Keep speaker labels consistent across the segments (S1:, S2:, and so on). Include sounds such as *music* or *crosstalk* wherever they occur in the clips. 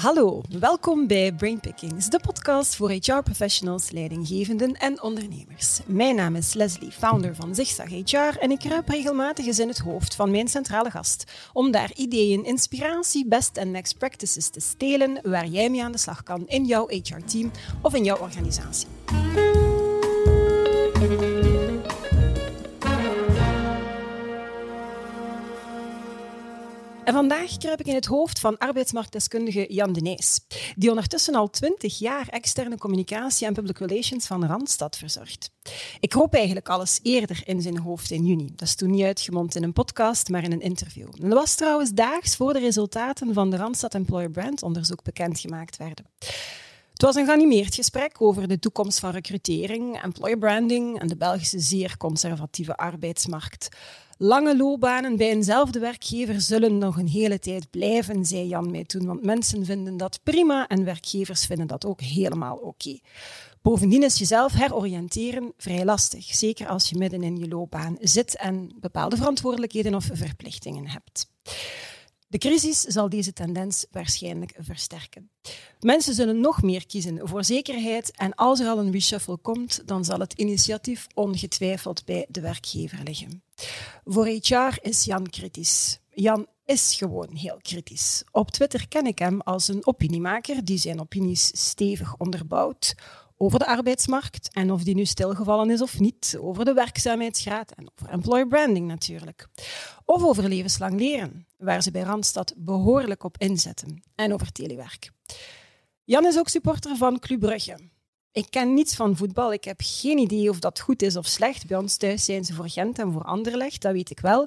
S1: Hallo, welkom bij Brainpickings, de podcast voor HR-professionals, leidinggevenden en ondernemers. Mijn naam is Leslie, founder van Zigzag HR en ik kruip regelmatig eens in het hoofd van mijn centrale gast om daar ideeën, inspiratie, best en next practices te stelen waar jij mee aan de slag kan in jouw HR-team of in jouw organisatie. Vandaag kruip ik in het hoofd van arbeidsmarktdeskundige Jan de Nees, die ondertussen al twintig jaar externe communicatie en public relations van Randstad verzorgt. Ik hoop eigenlijk alles eerder in zijn hoofd in juni. Dat is toen niet uitgemond in een podcast, maar in een interview. En dat was trouwens daags voor de resultaten van de Randstad Employer Brand onderzoek bekendgemaakt werden. Het was een geanimeerd gesprek over de toekomst van recrutering, employer branding en de Belgische zeer conservatieve arbeidsmarkt. Lange loopbanen bij eenzelfde werkgever zullen nog een hele tijd blijven, zei Jan mij toen, want mensen vinden dat prima en werkgevers vinden dat ook helemaal oké. Bovendien is jezelf heroriënteren vrij lastig, zeker als je midden in je loopbaan zit en bepaalde verantwoordelijkheden of verplichtingen hebt. De crisis zal deze tendens waarschijnlijk versterken. Mensen zullen nog meer kiezen voor zekerheid en als er al een reshuffle komt, dan zal het initiatief ongetwijfeld bij de werkgever liggen. Voor HR is Jan kritisch. Jan is gewoon heel kritisch. Op Twitter ken ik hem als een opiniemaker die zijn opinies stevig onderbouwt over de arbeidsmarkt en of die nu stilgevallen is of niet, over de werkzaamheidsgraad en over employer branding natuurlijk. Of over levenslang leren, waar ze bij Randstad behoorlijk op inzetten, en over telewerk. Jan is ook supporter van Club Brugge. Ik ken niets van voetbal, ik heb geen idee of dat goed is of slecht. Bij ons thuis zijn ze voor Gent en voor Anderlecht, dat weet ik wel.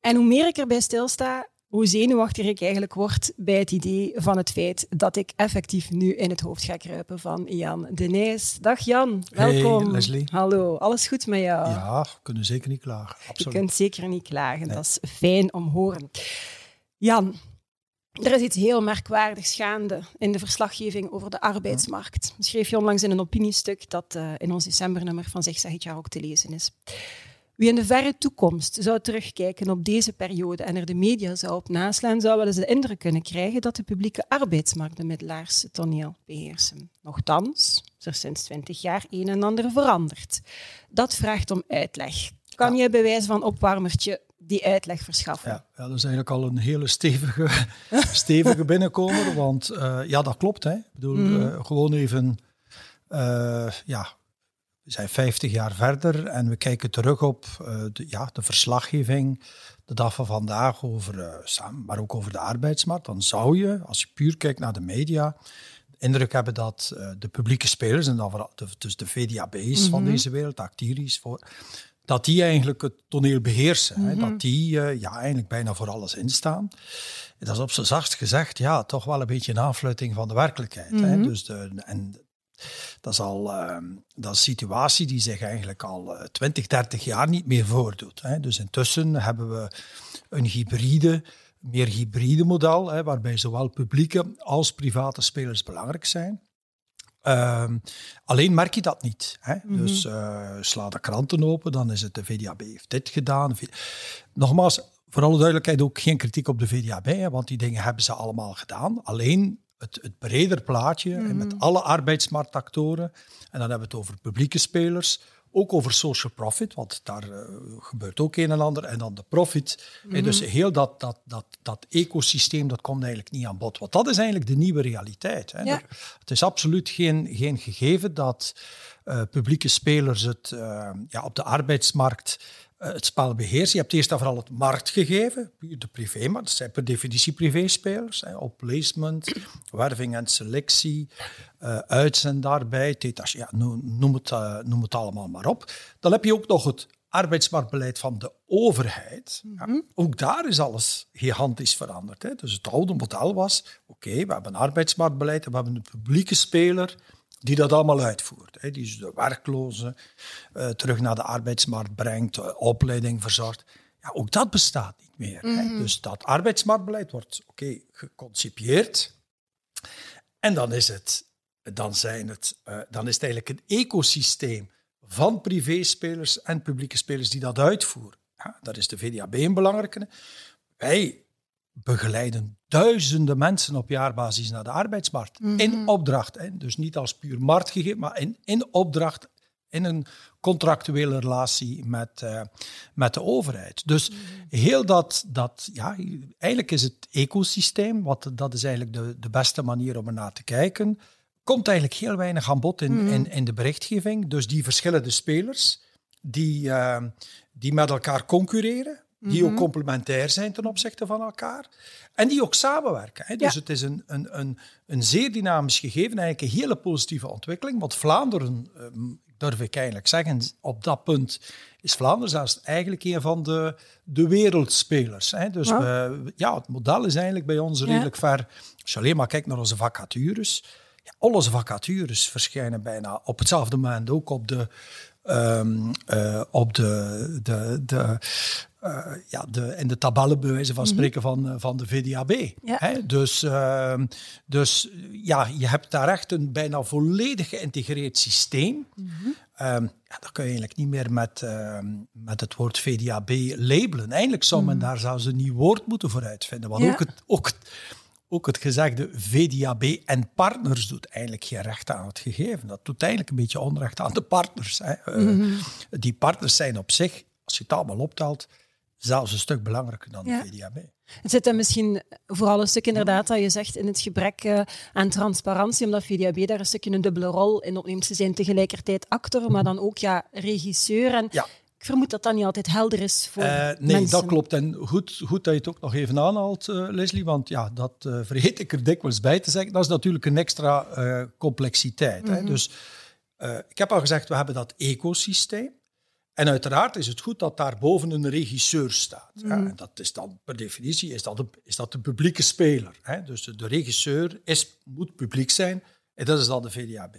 S1: En hoe meer ik erbij stilsta, hoe zenuwachtig ik eigenlijk word bij het idee van het feit dat ik effectief nu in het hoofd ga kruipen van Jan de Nijs. Dag Jan, welkom.
S2: Hey Leslie.
S1: Hallo, alles goed met jou?
S2: Ja, we kunnen zeker niet klagen. Absoluut.
S1: Je kunt zeker niet klagen, dat is fijn om horen. Jan, er is iets heel merkwaardigs gaande in de verslaggeving over de arbeidsmarkt. Schreef je onlangs in een opiniestuk dat uh, in ons decembernummer van Zeg Zeg het jaar ook te lezen is. Wie in de verre toekomst zou terugkijken op deze periode en er de media zou op naslaan, zou wel eens de indruk kunnen krijgen dat de publieke arbeidsmarkt de middelaarse toneel beheersen. Nochtans is er sinds twintig jaar een en ander veranderd. Dat vraagt om uitleg. Kan je bij wijze van opwarmertje die uitleg verschaffen?
S2: Ja, ja, dat is eigenlijk al een hele stevige, *laughs* stevige binnenkomer, want uh, ja, dat klopt. Hè. Ik bedoel, mm. uh, gewoon even uh, ja, we zijn 50 jaar verder en we kijken terug op uh, de, ja, de verslaggeving, de dag van vandaag over, uh, maar ook over de arbeidsmarkt. Dan zou je, als je puur kijkt naar de media, de indruk hebben dat uh, de publieke spelers, en dan vooral de, dus de VDAB's mm -hmm. van mhm. deze wereld, de Actiris, voor, dat die eigenlijk het toneel beheersen. Mm -hmm. hè, dat die ja, eigenlijk bijna voor alles instaan. Dat is op zijn zachtst gezegd, ja, toch wel een beetje een aanfluiting van de werkelijkheid. Mm -hmm. hè. Mhm. Dus de, en dat is, al, uh, dat is een situatie die zich eigenlijk al uh, 20, 30 jaar niet meer voordoet. Hè. Dus intussen hebben we een hybride, meer hybride model, hè, waarbij zowel publieke als private spelers belangrijk zijn. Uh, alleen merk je dat niet. Hè? Mm -hmm. Dus uh, sla de kranten open, dan is het de VDAB heeft dit gedaan. Nogmaals, voor alle duidelijkheid ook geen kritiek op de VDAB, hè, want die dingen hebben ze allemaal gedaan. Alleen het, het breder plaatje mm -hmm. en met
S1: Mhm.
S2: alle arbeidsmarktactoren. En dan hebben we het over publieke spelers, ook over social profit, want daar uh, gebeurt ook een en ander. En dan de profit. Mm -hmm. Dus heel dat, dat, dat, dat ecosysteem, dat komt eigenlijk niet aan bod. Want dat is eigenlijk de nieuwe realiteit. Hè.
S1: Ja.
S2: Het is absoluut geen, geen gegeven dat uh, publieke spelers het uh, ja, op de arbeidsmarkt het spel beheersen. Je hebt eerst en vooral het marktgegeven, de privé, maar dat zijn per definitie privéspelers. Hè, op placement, werving en selectie, uh, uitzendarbeid, ja, noem, het, uh, noem het allemaal maar op. Dan heb je ook nog het arbeidsmarktbeleid van de overheid. Mm -hmm. ja, ook daar is alles gigantisch veranderd. Hè. Dus het oude model was, oké, okay, we hebben een arbeidsmarktbeleid en we hebben een publieke speler die dat allemaal uitvoert. Hè. Die dus de werklozen uh, terug naar de arbeidsmarkt brengt, uh, opleiding verzorgt. Ja, ook dat bestaat niet meer. Mm -hmm. hè. Dus dat arbeidsmarktbeleid wordt oké okay, geconcipieerd. En dan is het, dan zijn het, uh, dan is het eigenlijk een ecosysteem van privéspelers en publieke spelers die dat uitvoeren. Ja, daar is de VDAB een belangrijke. Wij begeleiden duizenden mensen op jaarbasis naar de arbeidsmarkt. In opdracht. Hè. Dus niet als puur marktgegeven, maar in, in opdracht, in een contractuele relatie met, uh, met de overheid. Dus heel dat, dat, ja, eigenlijk is het ecosysteem, wat, dat is eigenlijk de, de beste manier om er naar te kijken, komt eigenlijk heel weinig aan bod in, in, in de berichtgeving. Dus die verschillende spelers, die, uh, die met elkaar concurreren, die ook complementair zijn ten opzichte van elkaar. En die ook samenwerken. Hè. Dus het is een, een, een, een zeer dynamisch gegeven, eigenlijk een hele positieve ontwikkeling. Want Vlaanderen, durf ik eigenlijk zeggen, op dat punt is Vlaanderen zelfs eigenlijk een van de, de wereldspelers. Hè. Dus ja. We, ja, het model is eigenlijk bij ons redelijk ja. ver. Als je alleen maar kijkt naar onze vacatures, ja, al onze vacatures verschijnen bijna op hetzelfde moment ook op de, um, uh, op de, de, de, uh, ja, de, in de tabellen bij wijze van spreken mm -hmm. van, van de VDAB. Ja. Hè? Dus, uh, dus ja, je hebt daar echt een bijna volledig geïntegreerd systeem. Mm -hmm. um, ja, dat kun je eigenlijk niet meer met, uh, met het woord VDAB labelen. Eigenlijk zou men mm -hmm. daar zelfs een nieuw woord moeten voor uitvinden. Want ja. ook, het, ook, ook het gezegde VDAB en partners doet eigenlijk geen recht aan het gegeven. Dat doet eigenlijk een beetje onrecht aan de partners. Hè. -hmm. Die partners zijn op zich, als je het allemaal optelt, zelfs een stuk belangrijker dan ja. de VDAB.
S1: Het zit dan misschien vooral een stuk inderdaad dat je zegt in het gebrek uh, aan transparantie, omdat VDAB daar een stukje een dubbele rol in opneemt. Ze zijn tegelijkertijd actor, maar dan ook ja, regisseur. En
S2: ja.
S1: ik vermoed dat dat niet altijd helder is voor uh,
S2: Nee,
S1: mensen.
S2: dat klopt. En goed, goed dat je het ook nog even aanhaalt, uh, Leslie, want ja, dat vergeet ik er dikwijls bij te zeggen. Dat is natuurlijk een extra complexiteit. Mm -hmm. hè? Dus ik heb al gezegd, we hebben dat ecosysteem. En uiteraard is het goed dat daar boven een regisseur staat. Mm. Ja, en dat is dan per definitie is dat de, is dat de publieke speler. Hè? Dus de, de regisseur is, moet publiek zijn en dat is dan de VDAB.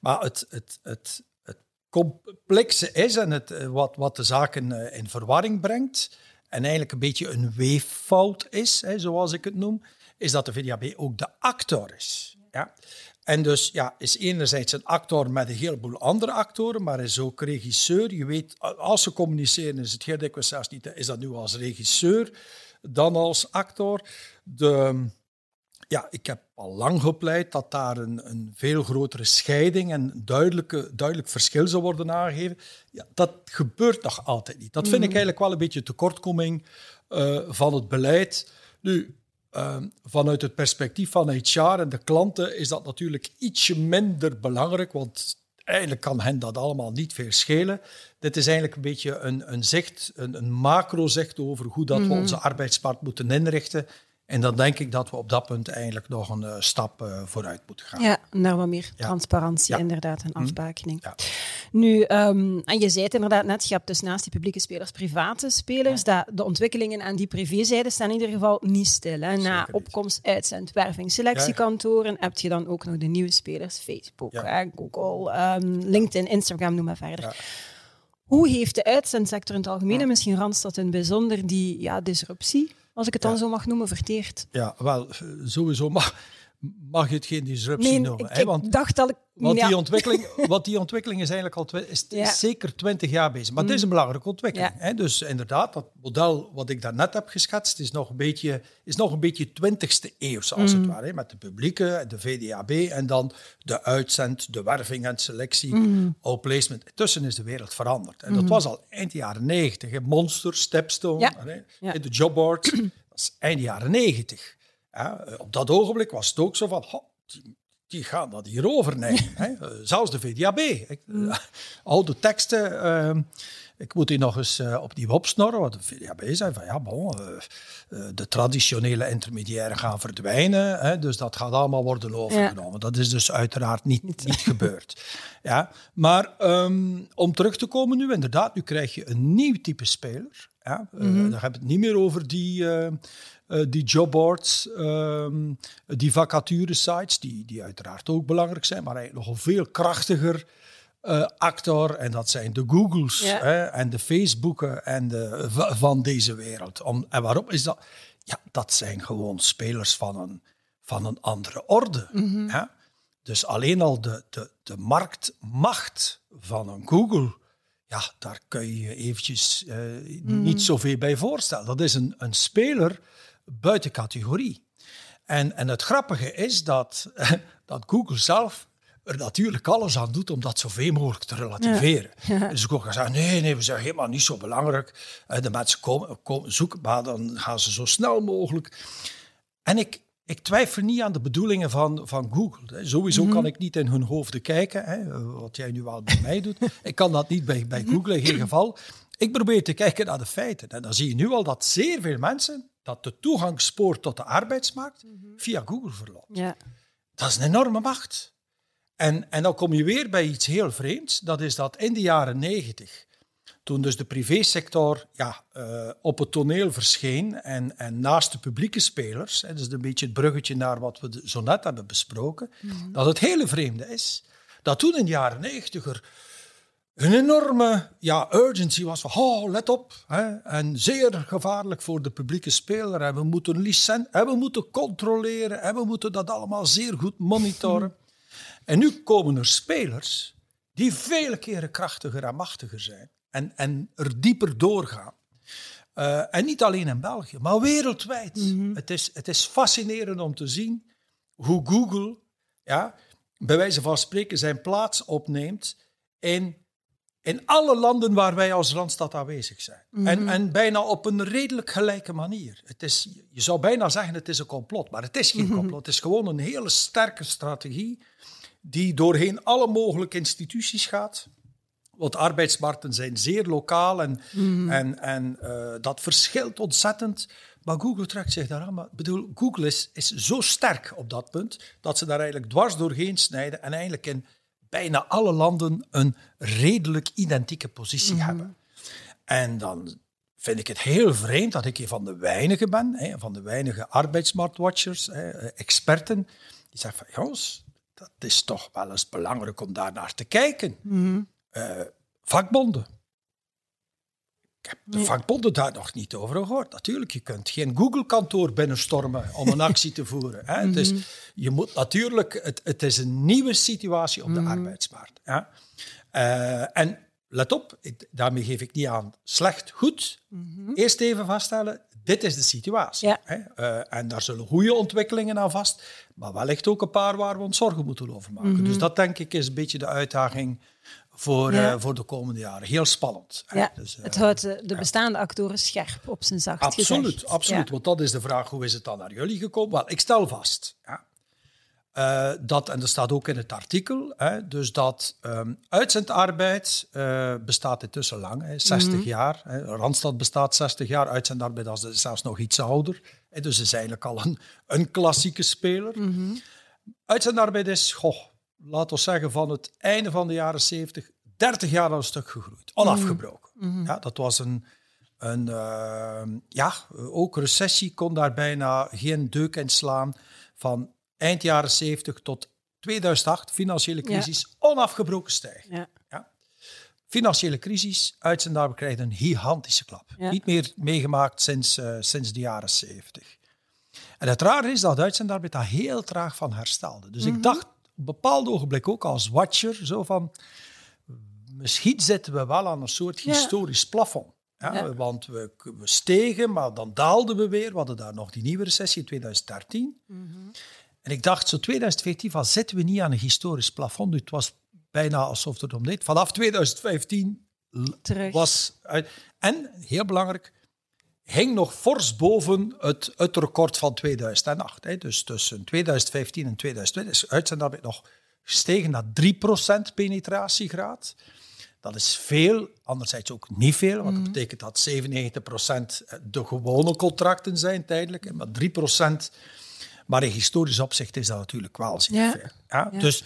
S2: Maar het, het, het, het complexe is en het, wat, wat de zaken in verwarring brengt en eigenlijk een beetje een weeffout is, hè, zoals ik het noem, is dat de VDAB ook de actor is. Ja? En dus ja, is enerzijds een actor met een heleboel andere actoren, maar is ook regisseur. Je weet, als ze communiceren is het heel dikwijls zelfs niet, is dat nu als regisseur dan als actor. De, ja, ik heb al lang gepleit dat daar een, een veel grotere scheiding en duidelijke, duidelijk verschil zou worden aangegeven. Ja, dat gebeurt nog altijd niet. Dat vind ik eigenlijk wel een beetje tekortkoming uh, van het beleid. Nu, Uh, vanuit het perspectief van HR en de klanten is dat natuurlijk ietsje minder belangrijk, want eigenlijk kan hen dat allemaal niet veel schelen. Dit is eigenlijk een beetje een, een zicht, een, een macro-zicht over hoe dat mm -hmm. we onze arbeidsmarkt moeten inrichten. En dan denk ik dat we op dat punt eigenlijk nog een uh, stap uh, vooruit moeten gaan.
S1: Ja, naar wat meer ja. transparantie
S2: ja.
S1: inderdaad en afbakening.
S2: Ja.
S1: Nu, um, en je zei het inderdaad net, je hebt dus naast die publieke spelers private spelers, dat de ontwikkelingen aan die privézijde staan in ieder geval niet stil. Hè. Na opkomst, uitzend, werving, selectiekantoren heb je dan ook nog de nieuwe spelers, Facebook, hè, Google, um, LinkedIn, Instagram, noem maar verder. Hoe heeft de uitzendsector in het algemeen, en misschien Randstad in bijzonder, die ja, disruptie als ik het dan ja. zo mag noemen, verteerd.
S2: Ja, wel, sowieso mag, mag je het geen disruptie
S1: nee,
S2: noemen.
S1: Ik, hè? Want, ik dacht dat ik...
S2: Want, ja. die ontwikkeling, *laughs* want die ontwikkeling is eigenlijk al twi- is, ja. zeker twintig jaar bezig. Maar mm. het is een belangrijke ontwikkeling. Hè? Dus inderdaad, dat model wat ik daarnet heb geschetst, is nog een beetje, is nog een beetje 20e eeuws, als mm. het ware. Hè? Met de publieke, de VDAB en dan de uitzend, de werving en selectie, mm. all placement. Tussen is de wereld veranderd. En dat was al eind jaren 90. Monster, Stepstone, hè? de jobboards. *clears throat* dat is eind jaren 90. Ja, op dat ogenblik was het ook zo van, ho, die, die, gaan dat hier overnemen. *laughs* hè? Zelfs de VDAB. Ik, mm. Al de teksten, uh, ik moet die nog eens uh, opnieuw opsnorren. Want de VDAB zei van, ja, bon, uh, de traditionele intermediairen gaan verdwijnen. Hè? Dus dat gaat allemaal worden overgenomen. Ja. Dat is dus uiteraard niet, niet, *laughs* niet gebeurd. Ja? Maar um, om terug te komen nu, inderdaad, nu krijg je een nieuw type speler. Ja? Mm -hmm. dan heb je het niet meer over die... Uh, die jobboards, um, die vacature-sites, die, die uiteraard ook belangrijk zijn, maar eigenlijk nog een veel krachtiger uh, actor. En dat zijn de Googles ja. hè, en de Facebooken en de, van deze wereld. Om, en waarom is dat? Ja, dat zijn gewoon spelers van een, van een andere orde. Mm -hmm. hè? Dus alleen al de, de, de marktmacht van een Google ja, daar kun je je eventjes uh, mm. niet zoveel bij voorstellen. Dat is een, een speler buiten categorie. En, en het grappige is dat, *laughs* dat Google zelf er natuurlijk alles aan doet om dat zoveel mogelijk te relativeren. Dus ik gaan zeggen, nee, nee, we zijn helemaal niet zo belangrijk. Eh, de mensen komen, komen zoeken, maar dan gaan ze zo snel mogelijk. En ik, ik twijfel niet aan de bedoelingen van, van Google. Sowieso mhm. kan ik niet in hun hoofden kijken, hè, wat jij nu wel bij mij doet. *laughs* Ik kan dat niet bij, bij. Google in geen geval. Ik probeer te kijken naar de feiten. En dan zie je nu al dat zeer veel mensen dat de toegangspoort tot de arbeidsmarkt mhm. via Google verloopt. Ja. Dat is een enorme macht. En, en dan kom je weer bij iets heel vreemds. Dat is dat in de jaren negentig, toen dus de privésector ja, uh, op het toneel verscheen en, en naast de publieke spelers, hè, dus een beetje het bruggetje naar wat we zo net hebben besproken, mhm. dat het hele vreemde is dat toen in de jaren negentig er een enorme ja, urgency was van, oh, let op, hè, en zeer gevaarlijk voor de publieke speler. En we moeten licent, en we moeten controleren, en we moeten dat allemaal zeer goed monitoren. *laughs* En nu komen er spelers die vele keren krachtiger en machtiger zijn en, en er dieper doorgaan. Uh, en niet alleen in België, maar wereldwijd. Mhm. het, is, het is fascinerend om te zien hoe Google, ja, bij wijze van spreken, zijn plaats opneemt in, in alle landen waar wij als Randstad aanwezig zijn. Mhm. en, en bijna op een redelijk gelijke manier. Het is, je zou bijna zeggen het is een complot, maar het is geen mhm. complot. Het is gewoon een hele sterke strategie die doorheen alle mogelijke instituties gaat. Want arbeidsmarkten zijn zeer lokaal en, mhm. en, en uh, dat verschilt ontzettend. Maar Google trekt zich daar aan. Maar bedoel, Google is, is zo sterk op dat punt dat ze daar eigenlijk dwars doorheen snijden en eigenlijk in bijna alle landen een redelijk identieke positie mhm. hebben. En dan vind ik het heel vreemd dat ik een van de weinigen ben, hè, van de weinige arbeidsmarktwatchers, hè, experten, die zeggen van jongens, dat is toch wel eens belangrijk om daar naar te kijken. Mm vakbonden. Ik heb de vakbonden daar nog niet over gehoord. Natuurlijk, je kunt geen Google-kantoor binnenstormen om een actie te voeren. Hè. mhm. je moet natuurlijk, het, het is een nieuwe situatie op de mhm. arbeidsmarkt. Ja. Uh, en let op, daarmee geef ik niet aan slecht, goed. Eerst even vaststellen, dit is de situatie. Hè? Uh, en daar zullen goede ontwikkelingen aan vast, maar wellicht ook een paar waar we ons zorgen moeten over maken. Mhm. Dus dat denk ik is een beetje de uitdaging voor, uh, voor de komende jaren. Heel spannend.
S1: Ja, dus, uh, het houdt de bestaande actoren scherp op zijn zacht
S2: Absoluut,
S1: gezegd.
S2: absoluut. Want dat is de vraag, hoe is het dan naar jullie gekomen? Wel, ik stel vast. Ja. Uh, dat, en dat staat ook in het artikel, hè, dus dat um, uitzendarbeid uh, bestaat intussen lang, hè, 60 mm -hmm. jaar. Hè. Randstad bestaat 60 jaar, uitzendarbeid is zelfs nog iets ouder. Hè, dus is eigenlijk al een, een klassieke speler. Mm -hmm. Uitzendarbeid is, goh, laten we zeggen, van het einde van de jaren 70, 30 jaar al een stuk gegroeid, onafgebroken. Mm -hmm. ja, dat was een, een uh, ja, ook recessie kon daar bijna geen deuk in slaan van eind jaren 70 tot 2008, financiële crisis, onafgebroken stijgen. Ja. ja. Financiële crisis, uitzendarbeid krijgt een gigantische klap. Niet meer meegemaakt sinds, uh, sinds de jaren 70. En het rare is dat uitzendarbeid daar heel traag van herstelde. Dus ik mhm. dacht op een bepaald ogenblik ook als watcher, zo van, misschien zitten we wel aan een soort historisch plafond. Ja, Want we, we, stegen, maar dan daalden we weer. We hadden daar nog die nieuwe recessie in 2013. Mm en ik dacht, zo 2014, van zitten we niet aan een historisch plafond? Het was bijna alsof het om deed. Vanaf 2015 Terug. was uit. En, heel belangrijk, hing nog fors boven het, het record van 2008. Hè. Dus tussen 2015 en 2020 is uitzendarbeid nog gestegen naar 3% penetratiegraad. Dat is veel, anderzijds ook niet veel, want dat mhm. betekent dat 97% de gewone contracten zijn tijdelijk, maar 3% maar in historisch opzicht is dat natuurlijk wel ja. veel. Ja? Dus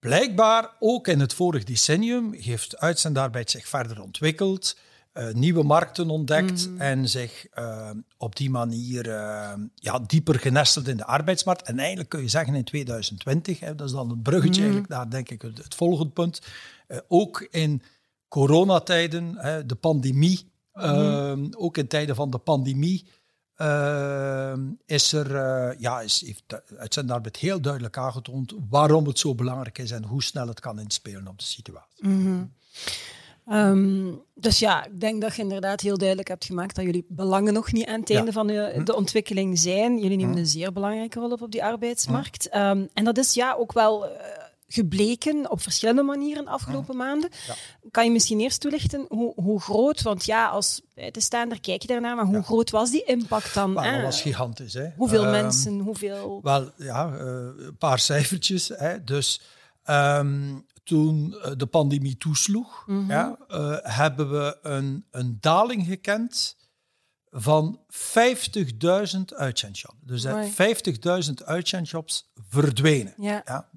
S2: blijkbaar, ook in het vorige decennium, heeft uitzendarbeid zich verder ontwikkeld, uh, nieuwe markten ontdekt mm. en zich uh, op die manier uh, ja, dieper genesteld in de arbeidsmarkt. En eigenlijk kun je zeggen in 2020, hè, dat is dan een bruggetje mm. eigenlijk naar denk ik het, het volgende punt, ook in coronatijden, de pandemie, mm. ook in tijden van de pandemie, uh, is er, uh, ja, is, heeft uitzendarbeid heel duidelijk aangetoond waarom het zo belangrijk is en hoe snel het kan inspelen op de situatie.
S1: Mm Ehm, dus ja, ik denk dat je inderdaad heel duidelijk hebt gemaakt dat jullie belangen nog niet aan het einde van de,
S2: Hm.
S1: de ontwikkeling zijn. Jullie nemen
S2: Hm.
S1: een zeer belangrijke rol op op die arbeidsmarkt. Ehm, en dat is ja ook wel eh, gebleken op verschillende manieren de afgelopen maanden.
S2: Hm. Ja.
S1: Kan je misschien eerst toelichten hoe, hoe groot, want ja, als buitenstaander kijk je daarnaar, maar hoe
S2: Ja.
S1: groot was die impact dan?
S2: Dat was gigantisch. Hè.
S1: Hoeveel
S2: Ehm,
S1: mensen, hoeveel...
S2: Wel, ja, eh, een paar cijfertjes. Hè. Dus ehm, toen eh, de pandemie toesloeg,
S1: Mhm.
S2: ja, eh, hebben we een, een daling gekend van 50.000 uitzendjobs. Dus dat
S1: Amai.
S2: 50.000 uitzendjobs verdwenen.
S1: Ja.
S2: Ja.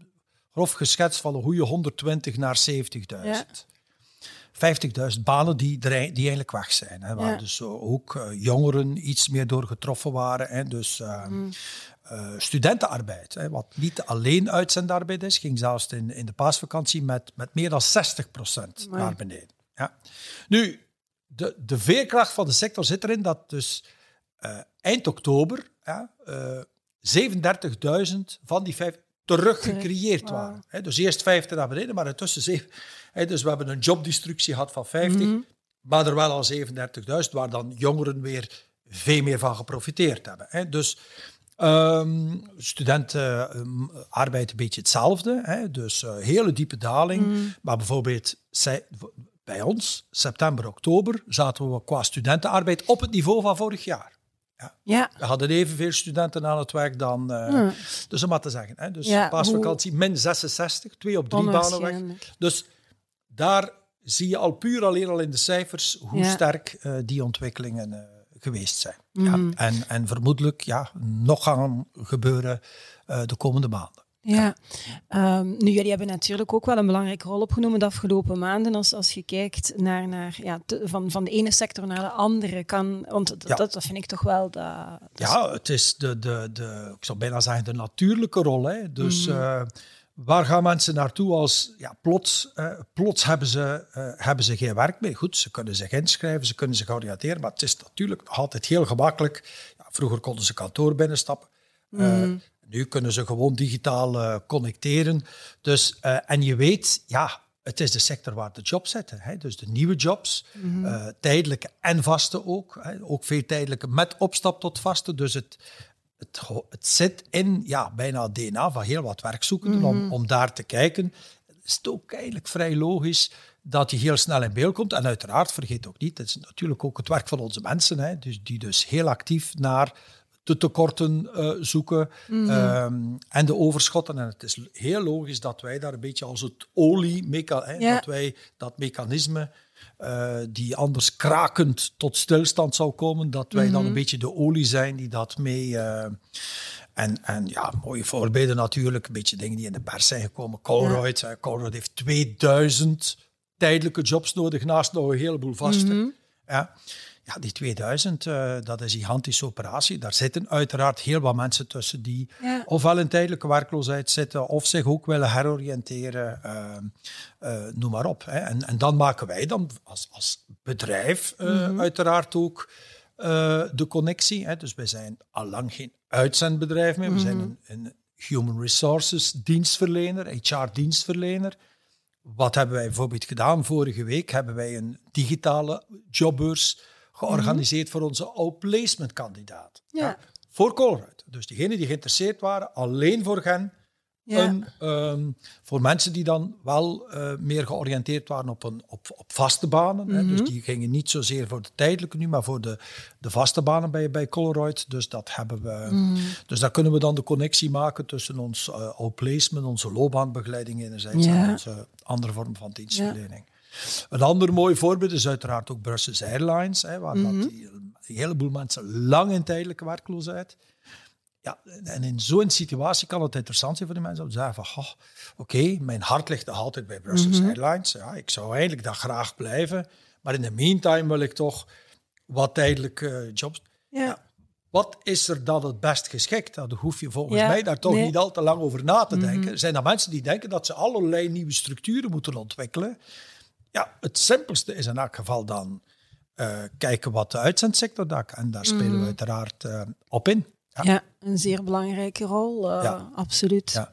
S2: Grof geschetst van een goede 120 naar 70.000. 50.000 banen die, die eigenlijk weg zijn. Hè, waar
S1: Ja.
S2: dus ook eh, jongeren iets meer door getroffen waren. Hè, dus eh,
S1: Mm.
S2: eh, studentenarbeid, hè, wat niet alleen uitzendarbeid is, ging zelfs in, in de paasvakantie met, met meer dan 60%
S1: Amai.
S2: naar beneden. Ja. Nu, de, de veerkracht van de sector zit erin dat dus eh, eind oktober ja, eh, 37.000 van die vijf terug gecreëerd waren. Dus eerst 50 naar beneden, maar intussen zeven. Hè, dus we hebben een jobdestructie gehad van 50,
S1: Mhm.
S2: maar er wel al 37.000, waar dan jongeren weer veel meer van geprofiteerd hebben. Dus ehm studenten ehm, arbeid een beetje hetzelfde. Hè. Dus eh, hele diepe daling.
S1: Mhm.
S2: Maar bijvoorbeeld bij ons, september, oktober, zaten we qua studentenarbeid op het niveau van vorig jaar.
S1: Ja,
S2: We hadden evenveel studenten aan het werk dan... eh. Dus om maar te zeggen. Hè. Dus
S1: Ja,
S2: paasvakantie min 66, twee op drie banen weg. Dus daar zie je al puur alleen al in de cijfers hoe
S1: Ja.
S2: sterk eh, die ontwikkelingen eh, geweest zijn.
S1: Mhm.
S2: Ja, en, en vermoedelijk ja, nog gaan gebeuren de komende maanden.
S1: Ja, Ehm, nu jullie hebben natuurlijk ook wel een belangrijke rol opgenomen de afgelopen maanden. Als, als je kijkt naar, naar ja, te- van, van de ene sector naar de andere, kan, want dat,
S2: Ja.
S1: dat, dat vind ik toch wel. Dat,
S2: Ja, het is de, de, de, ik zou bijna zeggen, de natuurlijke rol. Hè. Dus
S1: Mhm.
S2: eh, waar gaan mensen naartoe als ja, plots, eh, plots hebben, ze, eh, hebben ze geen werk meer? Goed, ze kunnen zich inschrijven, ze kunnen zich oriënteren, maar het is natuurlijk nog altijd heel gemakkelijk. Ja, vroeger konden ze kantoor binnenstappen.
S1: Mhm.
S2: Nu kunnen ze gewoon digitaal eh, connecteren. Dus, eh, en je weet, ja, het is de sector waar de jobs zitten. Hè? Dus de nieuwe jobs,
S1: Mhm.
S2: eh, tijdelijke en vaste ook. Hè? Ook veel tijdelijke met opstap tot vaste. Dus het, het, zit in ja, bijna DNA van heel wat werkzoekenden
S1: Mhm.
S2: om, om daar te kijken. Is het ook eigenlijk vrij logisch dat je heel snel in beeld komt. En uiteraard, vergeet ook niet, het is natuurlijk ook het werk van onze mensen, hè, dus die dus heel actief naar de tekorten eh, zoeken
S1: Mhm.
S2: ehm, en de overschotten. En het is heel logisch dat wij daar een beetje als het olie,
S1: Ja.
S2: dat wij dat mechanisme eh, die anders krakend tot stilstand zou komen, dat wij dan een beetje de olie zijn die dat mee... eh, en, en ja, mooie voorbeelden natuurlijk, een beetje dingen die in de pers zijn gekomen. Colruyt, hè, Colruyt heeft 2000 tijdelijke jobs nodig, naast nog een heleboel vaste. Ja. Ja, die 2000, eh, dat is een gigantische operatie. Daar zitten uiteraard heel wat mensen tussen die
S1: Ja.
S2: ofwel in tijdelijke werkloosheid zitten of zich ook willen heroriënteren, eh, eh, noem maar op. Hè. En, en dan maken wij dan als, als bedrijf eh, uiteraard ook de connectie. Hè. Dus wij zijn allang geen uitzendbedrijf meer. We zijn een, een human resources dienstverlener, HR-dienstverlener. Wat hebben wij bijvoorbeeld gedaan? Vorige week hebben wij een digitale jobbeurs georganiseerd voor onze outplacement kandidaat.
S1: Ja.
S2: Voor Colruyt. Dus diegenen die geïnteresseerd waren, alleen voor hen.
S1: Ja.
S2: Een, ehm, voor mensen die dan wel eh, meer georiënteerd waren op, een, op, op vaste banen. hè. Dus die gingen niet zozeer voor de tijdelijke nu, maar voor de, de vaste banen bij, bij Colruyt. Dus, dat hebben we, dus daar kunnen we dan de connectie maken tussen ons eh outplacement, onze loopbaanbegeleiding enerzijds
S1: Ja.
S2: en onze andere vorm van dienstverlening. Een ander mooi voorbeeld is uiteraard ook Brussels Airlines, hè, waar dat die- een heleboel mensen lang in tijdelijke werkloosheid. Ja, en in zo'n situatie kan het interessant zijn voor die mensen om te zeggen van, "Goh, oké, mijn hart ligt nog altijd bij Brussels Airlines. Ja, ik zou eigenlijk daar graag blijven, maar in de meantime wil ik toch wat tijdelijke jobs.
S1: Ja.
S2: Wat is er dan het best geschikt? Daar hoef je volgens
S1: Ja,
S2: mij daar toch
S1: nee.
S2: niet al te lang over na te denken. Zijn er mensen die denken dat ze allerlei nieuwe structuren moeten ontwikkelen? Ja, het simpelste is in elk geval dan eh, kijken wat de uitzendsector doet. En daar spelen we uiteraard eh, op in. Ja.
S1: Ja, een zeer belangrijke rol, eh,
S2: Ja.
S1: absoluut.
S2: Ja.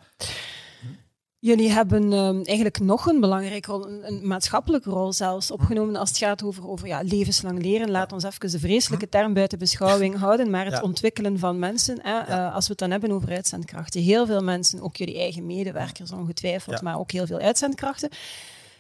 S1: Jullie hebben um, eigenlijk nog een belangrijke rol, een, een, maatschappelijke rol zelfs, hm. opgenomen als het gaat over, over ja, levenslang leren. Laat ons even de vreselijke hm. term buiten beschouwing *laughs* houden, maar het ontwikkelen van mensen. Hè, uh, als we het dan hebben over uitzendkrachten. Heel veel mensen, ook jullie eigen medewerkers ongetwijfeld, maar ook heel veel uitzendkrachten.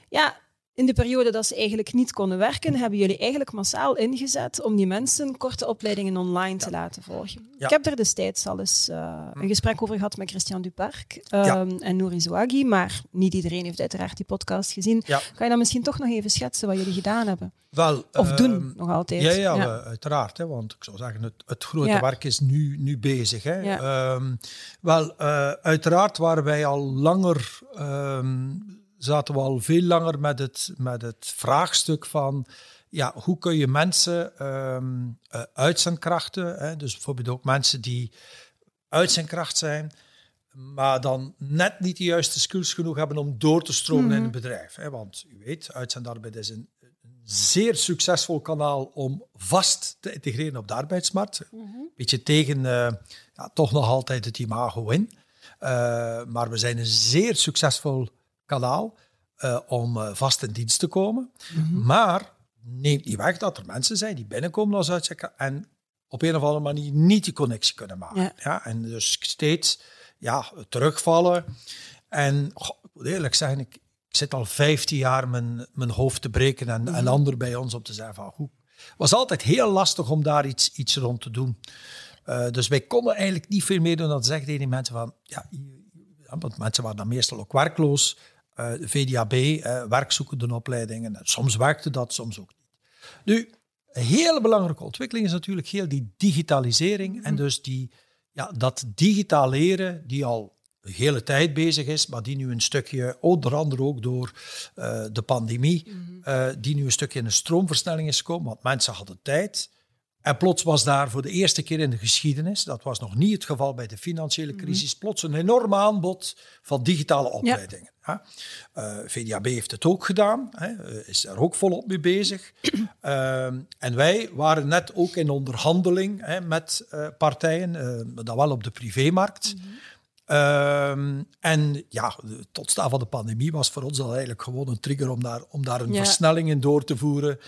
S1: Ja, in de periode dat ze eigenlijk niet konden werken, hebben jullie eigenlijk massaal ingezet om die mensen korte opleidingen online te laten volgen. Ik heb daar destijds al eens uh, een gesprek over gehad met Christian Duparc um, en Nouri Zouagi, maar niet iedereen heeft uiteraard die podcast gezien. Kan je dan misschien toch nog even schetsen wat jullie gedaan hebben?
S2: Wel,
S1: of uh, doen, nog altijd.
S2: Ja, ja, uiteraard. Hè, want ik zou zeggen, het, het grote werk is nu, nu bezig. Hè. Um, wel, uh, uiteraard waren wij al langer... Um, zaten we al veel langer met het, met het vraagstuk van ja, hoe kun je mensen um, uh, uitzendkrachten, hè, dus bijvoorbeeld ook mensen die uitzendkracht zijn, maar dan net niet de juiste skills genoeg hebben om door te stromen in het mhm. bedrijf. Hè, want u weet, uitzendarbeid is een, een, zeer succesvol kanaal om vast te integreren op de arbeidsmarkt. Mm Beetje tegen uh, ja, toch nog altijd het imago in. Uh, maar we zijn een zeer succesvol kanaal uh, om uh, vast in dienst te komen. Mm -hmm. Maar neemt niet weg dat er mensen zijn die binnenkomen als uitchecker en op een of andere manier niet die connectie kunnen maken. Ja. ja en dus steeds ja, terugvallen. En goh, ik moet eerlijk zeggen, ik, ik, zit al 15 jaar mijn, mijn hoofd te breken en, mm -hmm. en anderen bij ons op te zeggen van hoe. Het was altijd heel lastig om daar iets, iets rond te doen. Uh, dus wij konden eigenlijk niet veel meer doen dan zeggen tegen die mensen van ja, want mensen waren dan meestal ook werkloos uh, VDAB, uh, werkzoekende opleidingen. Soms werkte dat, soms ook niet. Nu, een hele belangrijke ontwikkeling is natuurlijk heel die digitalisering en mhm. dus die, ja, dat digitaal leren die al de hele tijd bezig is, maar die nu een stukje, onder andere ook door uh, de pandemie, mm -hmm. die nu een stukje in een stroomversnelling is gekomen, want mensen hadden tijd. En plots was daar voor de eerste keer in de geschiedenis, dat was nog niet het geval bij de financiële mhm. crisis, plots een enorm aanbod van digitale opleidingen. Ja. Uh, eh, VDAB heeft het ook gedaan, hè, eh, is er ook volop mee bezig. uh, *clears throat* en wij waren net ook in onderhandeling hè, met uh, partijen, dan wel op de privémarkt. Mm -hmm. en ja, de totstaan van de pandemie was voor ons al eigenlijk gewoon een trigger om daar, om daar een ja. versnelling in door te voeren.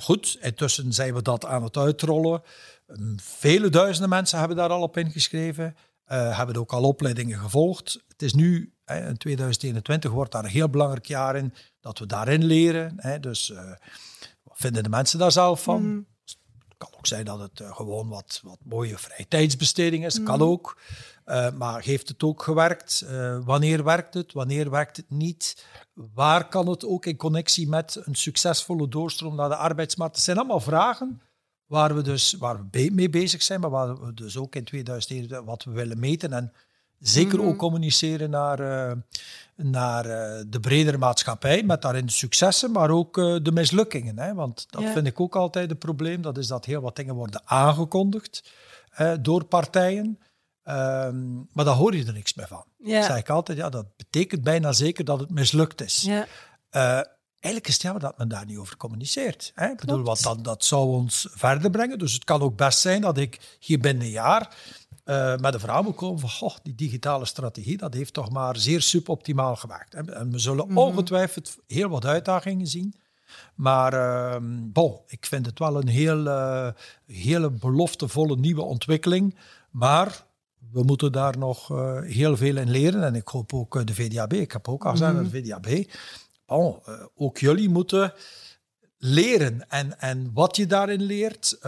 S2: Goed, intussen zijn we dat aan het uitrollen. Um, vele duizenden mensen hebben daar al op ingeschreven. Hebben ook al opleidingen gevolgd. Het is nu, in 2021 wordt daar een heel belangrijk jaar in, dat we daarin leren. Hè. Dus uh, wat vinden de mensen daar zelf van? Mm. Het kan ook zijn dat het gewoon wat, wat mooie vrije tijdsbesteding is. Mm. Kan ook. maar heeft het ook gewerkt? wanneer werkt het? Wanneer werkt het niet? Waar kan het ook in connectie met een succesvolle doorstroom naar de arbeidsmarkt? Het zijn allemaal vragen waar we dus waar we mee bezig zijn, maar waar we dus ook in 2021 wat we willen meten en zeker ook mhm. communiceren naar, uh, naar uh, de bredere maatschappij, met daarin de successen, maar ook uh, de mislukkingen. Hè? Want dat ja. vind ik ook altijd een probleem, dat is dat heel wat dingen worden aangekondigd door partijen. Um, maar daar hoor je er niks meer van. Ja. Dat zeg ik altijd, ja, dat betekent bijna zeker dat het mislukt is. Ja. Eigenlijk is het jammer dat men daar niet over communiceert. Hè? Ik bedoel, wat dan, dat zou ons verder brengen. Dus het kan ook best zijn dat ik hier binnen een jaar uh, met een verhaal moet komen van goh, die digitale strategie, dat heeft toch maar zeer suboptimaal gemaakt. En we zullen mm -hmm. ongetwijfeld heel wat uitdagingen zien. Maar uh, bon, ik vind het wel een heel, uh, hele beloftevolle nieuwe ontwikkeling. Maar we moeten daar nog uh, heel veel in leren. En ik hoop ook de VDAB. Ik heb ook al gezegd mm -hmm. de VDAB. Uh, ook jullie moeten leren. En, en wat je daarin leert,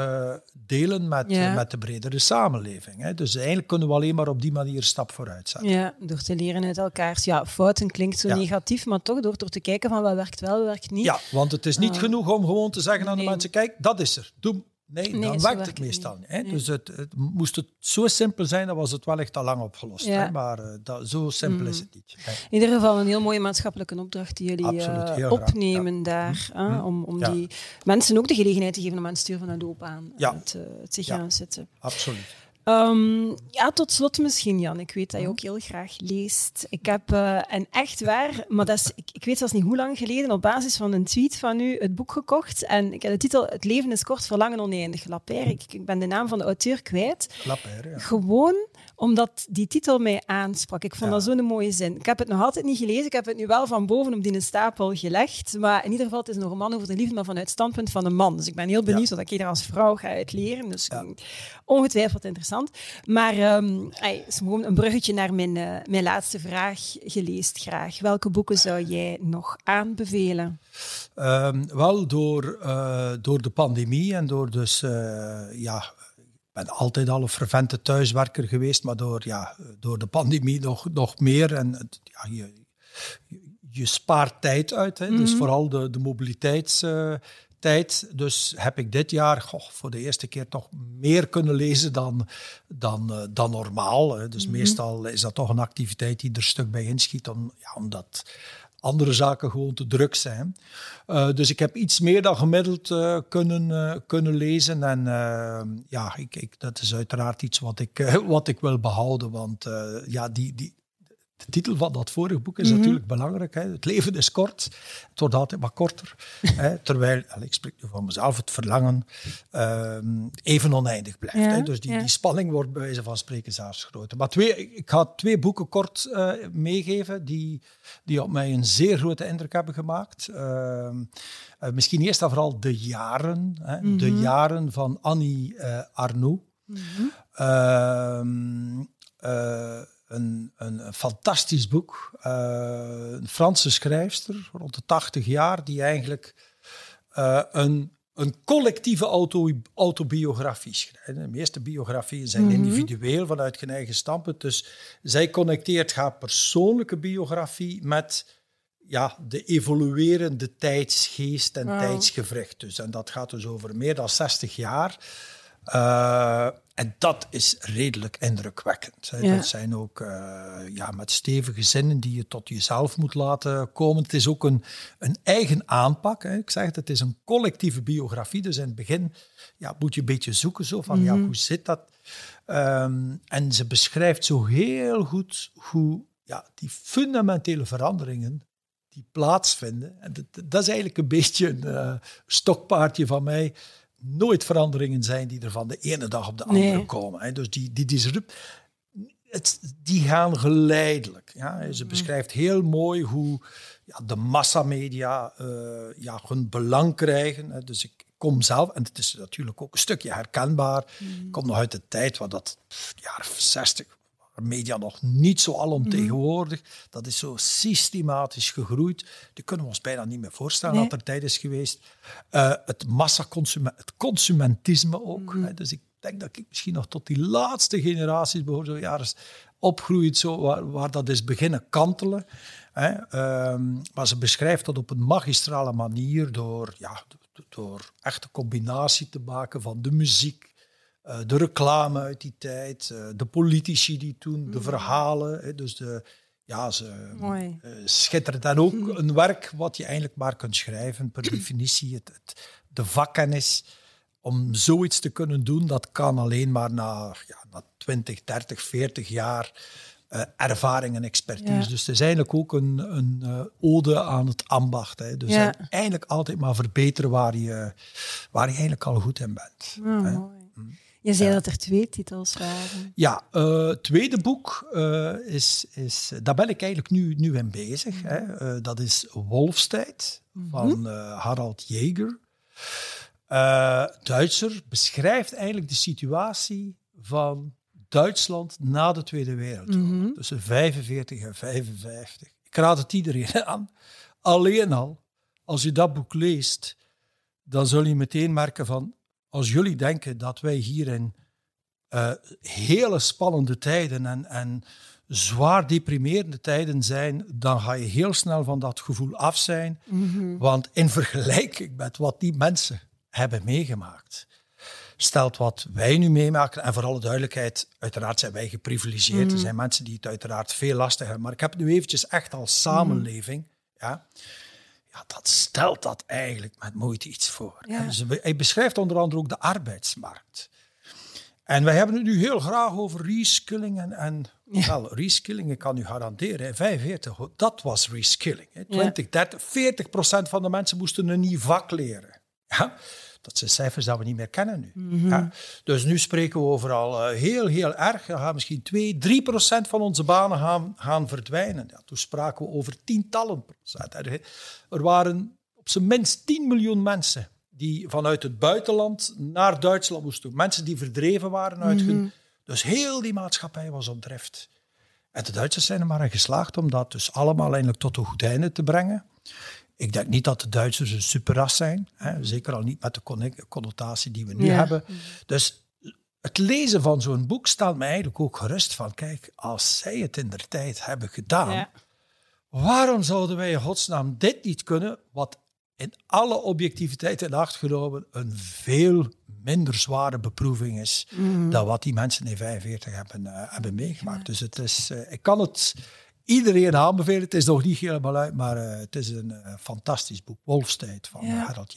S2: delen met, ja. met de bredere samenleving. Hè. Dus eigenlijk kunnen we alleen maar op die manier stap vooruit zetten.
S1: Ja, door te leren uit elkaars ja, fouten klinkt zo ja. negatief, maar toch door, door te kijken van wat werkt wel, wat werkt niet.
S2: Ja, want het is niet genoeg om gewoon te zeggen aan nee. de mensen, kijk, dat is er. Doe, Nee, nee dan werkt het meestal niet. Hè? Nee. Dus het, het, moest het zo simpel zijn, dan was het wel echt al lang opgelost. Ja. Hè? Maar uh, dat, zo simpel mm. is het niet. Hè?
S1: In ieder geval een heel mooie maatschappelijke opdracht die jullie Absoluut, uh, opnemen ja. daar. Mm. Uh, om om die mensen ook de gelegenheid te geven om aan het stuur van een doop aan het, het zich gaan zitten.
S2: Absoluut.
S1: Um, ja, tot slot misschien, Jan. Ik weet dat je ook heel graag leest. Ik heb uh, een echt waar, maar dat is, ik, ik, weet zelfs niet hoe lang geleden, op basis van een tweet van u het boek gekocht. En ik heb de titel Het leven is kort, verlangen oneindig. Lapper. Ik, ik ben de naam van de auteur kwijt.
S2: Lapper, ja.
S1: Gewoon omdat die titel mij aansprak. Ik vond dat zo'n mooie zin. Ik heb het nog altijd niet gelezen. Ik heb het nu wel van boven op die stapel gelegd. Maar in ieder geval, het is een roman over de liefde, maar vanuit het standpunt van een man. Dus ik ben heel benieuwd wat ik hier als vrouw ga uitleren. Dus ongetwijfeld interessant. Maar um, gewoon een bruggetje naar mijn, uh, mijn laatste vraag. Geleest graag. Welke boeken zou jij nog aanbevelen?
S2: Um, wel, door, uh, door de pandemie en door dus uh, ja, ben altijd al een fervente thuiswerker geweest, maar door, ja, door de pandemie nog, nog meer. En ja, je, je spaart tijd uit, hè. dus mhm. vooral de, de mobiliteitstijd. dus heb ik dit jaar goh, voor de eerste keer toch meer kunnen lezen dan, dan, uh, dan normaal. Hè. Dus mm meestal is dat toch een activiteit die er stuk bij inschiet, om, ja, omdat andere zaken gewoon te druk zijn. Uh, dus ik heb iets meer dan gemiddeld uh, kunnen, uh, kunnen lezen. En ja, ik, ik, dat is uiteraard iets wat ik, *laughs* wat ik wil behouden. Want ja, die, die, de titel van dat vorige boek is mhm. natuurlijk belangrijk. Hè. Het leven is kort, het wordt altijd maar korter. *laughs* hè, terwijl, ik spreek nu van mezelf, het verlangen uh, even oneindig blijft. hè. Dus die, die spanning wordt bij wijze van spreken zelfs groter. Maar twee, ik ga twee boeken kort uh, meegeven die, die op mij een zeer grote indruk hebben gemaakt. Uh, misschien eerst en vooral De Jaren. Hè. Mm -hmm. De Jaren van Annie Arnoux. Mm -hmm een, een, fantastisch boek. Uh, een Franse schrijfster, rond de 80 jaar, die eigenlijk uh, een, een collectieve auto, autobiografie schrijft. De meeste biografieën zijn mm -hmm. individueel vanuit hun eigen standpunt. Dus zij connecteert haar persoonlijke biografie met ja, de evoluerende tijdsgeest en wow. Dus, en dat gaat dus over meer dan 60 jaar. Uh, en dat is redelijk indrukwekkend. Ja. Dat zijn ook uh, ja, met stevige zinnen die je tot jezelf moet laten komen. Het is ook een, een eigen aanpak. Hè. Ik zeg het, het is een collectieve biografie. Dus in het begin ja, moet je een beetje zoeken zo van, mm -hmm. ja, mhm. hoe zit dat? Um, en ze beschrijft zo heel goed hoe ja, die fundamentele veranderingen die plaatsvinden. En dat, dat is eigenlijk een beetje een uh, stokpaardje van mij nooit veranderingen zijn die er van de ene dag op de andere nee. komen. Hè. Dus die, die disrupt, het, die gaan geleidelijk. Ja. Ze mm. beschrijft heel mooi hoe ja, de massamedia uh, ja, hun belang krijgen. Hè. Dus ik kom zelf, en het is natuurlijk ook een stukje herkenbaar, mm. ik kom nog uit de tijd waar dat jaren 60, media nog niet zo alomtegenwoordig. Mm. Dat is zo systematisch gegroeid. Die kunnen we ons bijna niet meer voorstellen nee. dat er tijd is geweest. Uh, het massaconsument, het consumentisme ook. Mm. Hè. Dus ik denk dat ik misschien nog tot die laatste generaties behoor, zo jaren opgroeit, zo, waar, waar, dat is beginnen kantelen. Hè. Um, maar ze beschrijft dat op een magistrale manier door, ja, door echt een combinatie te maken van de muziek, uh, de reclame uit die tijd, uh, de politici die toen, de mm. verhalen. Hè, dus de, ja, ze uh, schittert. En ook een werk wat je eigenlijk maar kunt schrijven, per *clears throat* definitie. Het, het, de vakkennis om zoiets te kunnen doen, dat kan alleen maar na, ja, na 20, 30, 40 jaar uh, ervaring en expertise. Ja. Dus het is eigenlijk ook een, een uh, ode aan het ambacht. Hè. Dus ja. eigenlijk altijd maar verbeteren waar je, waar je eigenlijk al goed in bent.
S1: Oh, mooi. Je zei dat er twee titels waren.
S2: Ja, uh, het tweede boek uh, is, is, daar ben ik eigenlijk nu, nu in bezig. Hè. Uh, dat is Wolfstijd mm -hmm. van Harald Jäger. Duitser beschrijft eigenlijk de situatie van Duitsland na de Tweede Wereldoorlog. Mm -hmm. Tussen 45 en 55. Ik raad het iedereen *laughs* aan. Alleen al, als je dat boek leest, dan zul je meteen merken van als jullie denken dat wij hier in uh, hele spannende tijden en, en zwaar deprimerende tijden zijn, dan ga je heel snel van dat gevoel af zijn. Mm -hmm. Want in vergelijking met wat die mensen hebben meegemaakt, stelt wat wij nu meemaken, en voor alle duidelijkheid, uiteraard zijn wij geprivilegeerd. Mm. Er zijn mensen die het uiteraard veel lastiger hebben. Maar ik heb het nu eventjes echt als samenleving. Mm ja, ja, dat stelt dat eigenlijk met moeite iets voor. Ja. Dus hij beschrijft onder andere ook de arbeidsmarkt. En wij hebben het nu heel graag over reskilling. En, en ja. wel, reskilling, ik kan u garanderen, 45, dat was reskilling. Hè. 20, 30, 40 procent van de mensen moesten een nieuw vak leren. Ja? Dat zijn cijfers dat we niet meer kennen nu.
S1: Mhm.
S2: ja. Dus nu spreken we overal uh, heel, heel erg. Er gaan misschien 2, 3 procent van onze banen gaan, gaan verdwijnen. Ja, toen spraken we over tientallen procent. Er waren op zijn minst 10 miljoen mensen die vanuit het buitenland naar Duitsland moesten. Mensen die verdreven waren uit hun... Mhm. Dus heel die maatschappij was op drift. En de Duitsers zijn er maar in geslaagd om dat dus allemaal eindelijk tot een goed einde te brengen. Ik denk niet dat de Duitsers een superras zijn. Hè? Zeker al niet met de connotatie die we nu hebben. Dus het lezen van zo'n boek staat me eigenlijk ook gerust van, kijk, als zij het in der tijd hebben gedaan, waarom zouden wij in godsnaam dit niet kunnen, wat in alle objectiviteit in acht genomen een veel minder zware beproeving is mm. dan wat die mensen in 45 hebben, uh, hebben meegemaakt. Dus het is, uh, ik kan het iedereen aanbevelen. Het is nog niet helemaal uit, maar uh, het is een fantastisch boek. Wolfstijd van ja. Harald.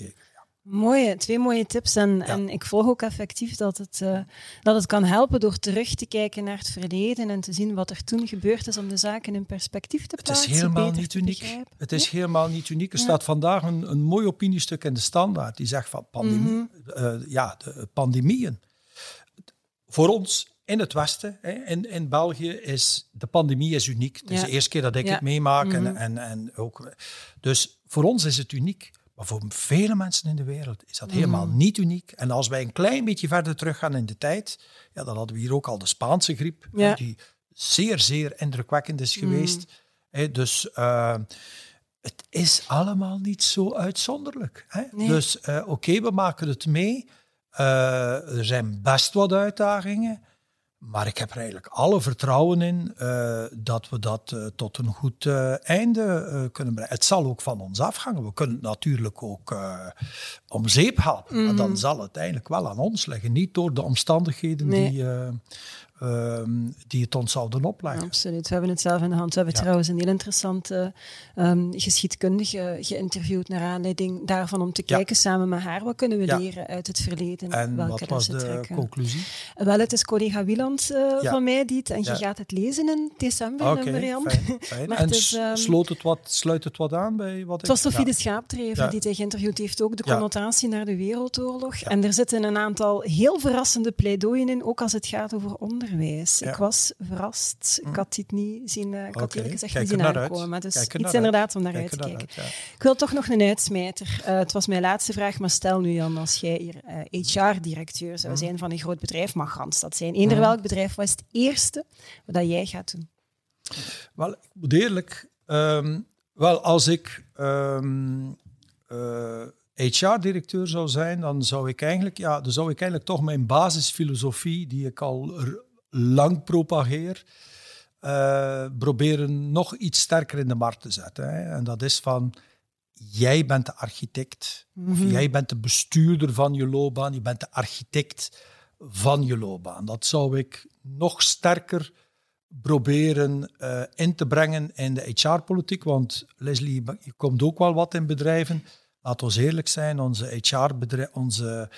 S1: Mooie, twee mooie tips. En, en ik volg ook effectief dat het, uh, dat het kan helpen door terug te kijken naar het verleden en te zien wat er toen gebeurd is om de zaken in perspectief te plaatsen.
S2: Het is helemaal niet uniek. Het is helemaal niet uniek. Er staat vandaag een, een mooi opiniestuk in de Standaard die zegt van pandemie, mm -hmm. uh, ja, de pandemieën. Voor ons in het Westen, hè, in, in België, is de pandemie is uniek. Het is de eerste keer dat ik het meemaak. Mm -hmm. en, en, en ook, dus voor ons is het uniek. Maar voor vele mensen in de wereld is dat helemaal mm. niet uniek. En als wij een klein beetje verder teruggaan in de tijd, ja, dan hadden we hier ook al de Spaanse griep, die zeer, zeer indrukwekkend is mm. geweest. dus uh, het is allemaal niet zo uitzonderlijk. Hè? Nee. Dus uh, oké, okay, we maken het mee. Uh, er zijn best wat uitdagingen. Maar ik heb er eigenlijk alle vertrouwen in uh, dat we dat uh, tot een goed uh, einde kunnen brengen. Het zal ook van ons afhangen. We kunnen het natuurlijk ook om zeep helpen. Mm. Maar dan zal het eigenlijk wel aan ons liggen. Niet door de omstandigheden nee. die um, die het ons zouden opleggen.
S1: Absoluut, we hebben het zelf in de hand. We hebben trouwens een heel interessante um, geschiedkundige geïnterviewd naar aanleiding daarvan om te kijken samen met haar wat kunnen we ja. leren uit het verleden.
S2: En welke wat was de trekken. conclusie?
S1: Wel, het is collega Wieland uh, van mij die het, en je gaat het lezen in december,
S2: okay, Marianne. Fijn, *laughs* fijn. en het is, um, sloot het wat, sluit het wat aan bij wat
S1: Het was Sophie de Schaapdrever die hij geïnterviewd heeft, ook de connotatie naar de Wereldoorlog. En er zitten een aantal heel verrassende pleidooien in, ook als het gaat over onderwijs. Ik was verrast. Ik hm. had dit niet zien, uh, ik had okay. gezegd niet zien aankomen. Maar dus iets inderdaad om naar uit te kijken. Uit, ja. Ik wil toch nog een uitsmijter. Uh, het was mijn laatste vraag, maar stel nu Jan, als jij hier uh, eh, HR-directeur zou hm. zijn van een groot bedrijf, mag Randstad zijn. Eender hm. welk bedrijf, wat is het eerste wat jij gaat doen?
S2: Wel, ik moet eerlijk... Um, wel, als ik... Um, HR-directeur zou zijn, dan zou ik eigenlijk, ja, dan zou ik eigenlijk toch mijn basisfilosofie, die ik al lang propageer, uh, proberen nog iets sterker in de markt te zetten. Hè. En dat is van, jij bent de architect, mm -hmm. of mhm. jij bent de bestuurder van je loopbaan, je bent de architect van je loopbaan. Dat zou ik nog sterker proberen uh, in te brengen in de HR-politiek, want Leslie, je komt ook wel wat in bedrijven. Laat ons eerlijk zijn, onze HR-bedrijven, onze,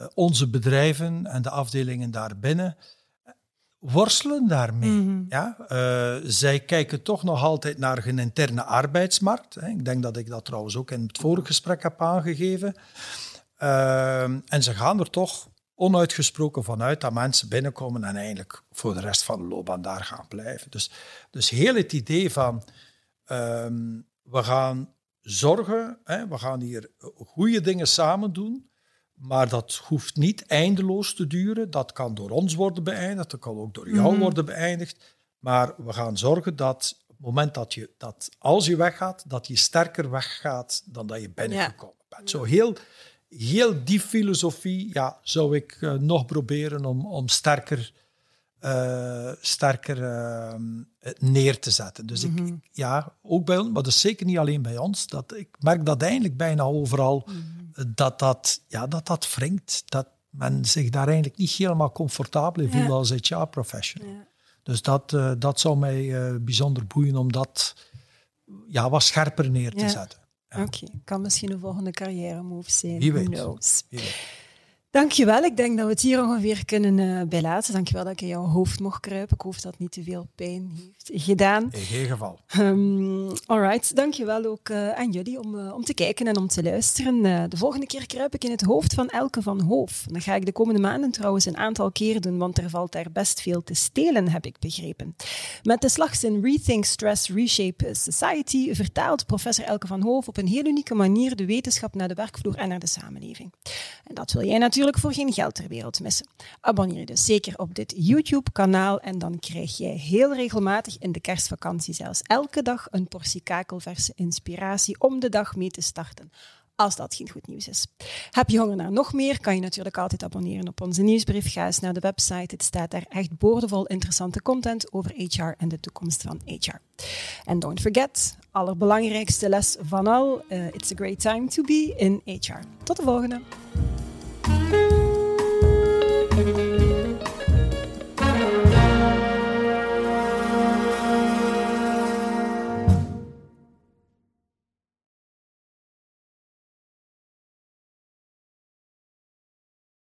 S2: uh, onze bedrijven en de afdelingen daarbinnen, worstelen daarmee. Mhm. ja? Uh, zij kijken toch nog altijd naar hun interne arbeidsmarkt. Hè. Ik denk dat ik dat trouwens ook in het vorige gesprek heb aangegeven. Uh, en ze gaan er toch onuitgesproken vanuit dat mensen binnenkomen en eigenlijk voor de rest van de loopbaan daar gaan blijven. Dus, dus heel het idee van uh, we gaan zorgen, hè, we gaan hier goede dingen samen doen. Maar dat hoeft niet eindeloos te duren. Dat kan door ons worden beëindigd, dat kan ook door jou mhm. worden beëindigd. Maar we gaan zorgen dat op het moment dat je, dat als je weggaat, dat je sterker weggaat dan dat je binnengekomen ja. bent. Zo heel, heel die filosofie ja, zou ik uh, nog proberen om, om sterker, uh, sterker uh, neer te zetten. Dus ik, mhm. ja, ook bij ons, maar dat is zeker niet alleen bij ons. Dat, ik merk dat eigenlijk bijna overal. Mm dat dat, ja, dat dat wringt. Dat men zich daar eigenlijk niet helemaal comfortabel in voelt als HR-professional. Ja. Dus dat, uh, dat zou mij bijzonder boeien om dat ja, wat scherper neer te zetten.
S1: Oké, okay. kan misschien een volgende carrière move zijn.
S2: Wie weet. Wie weet.
S1: Dankjewel. Ik denk dat we het hier ongeveer kunnen uh, bij laten. Dankjewel dat ik in jouw hoofd mocht kruipen. Ik hoop dat het niet te veel pijn heeft gedaan.
S2: In geen geval.
S1: Um, alright. Dankjewel ook uh, aan jullie om, uh, om te kijken en om te luisteren. de volgende keer kruip ik in het hoofd van Elke van Hoof. Dat ga ik de komende maanden trouwens een aantal keer doen, want er valt daar best veel te stelen, heb ik begrepen. Met de slagzin Rethink Stress Reshape Society vertaalt professor Elke van Hoof op een heel unieke manier de wetenschap naar de werkvloer en naar de samenleving. En dat wil jij voor geen geld ter wereld missen. Abonneer je dus zeker op dit YouTube-kanaal en dan krijg jij heel regelmatig in de kerstvakantie zelfs elke dag een portie kakelverse inspiratie om de dag mee te starten als dat geen goed nieuws is. Heb je honger naar nog meer, kan je natuurlijk altijd abonneren op onze nieuwsbrief. Ga eens naar de website. Het staat daar echt boordevol interessante content over HR en de toekomst van HR. En don't forget, allerbelangrijkste les van al, uh, it's a great time to be in HR. Tot de volgende!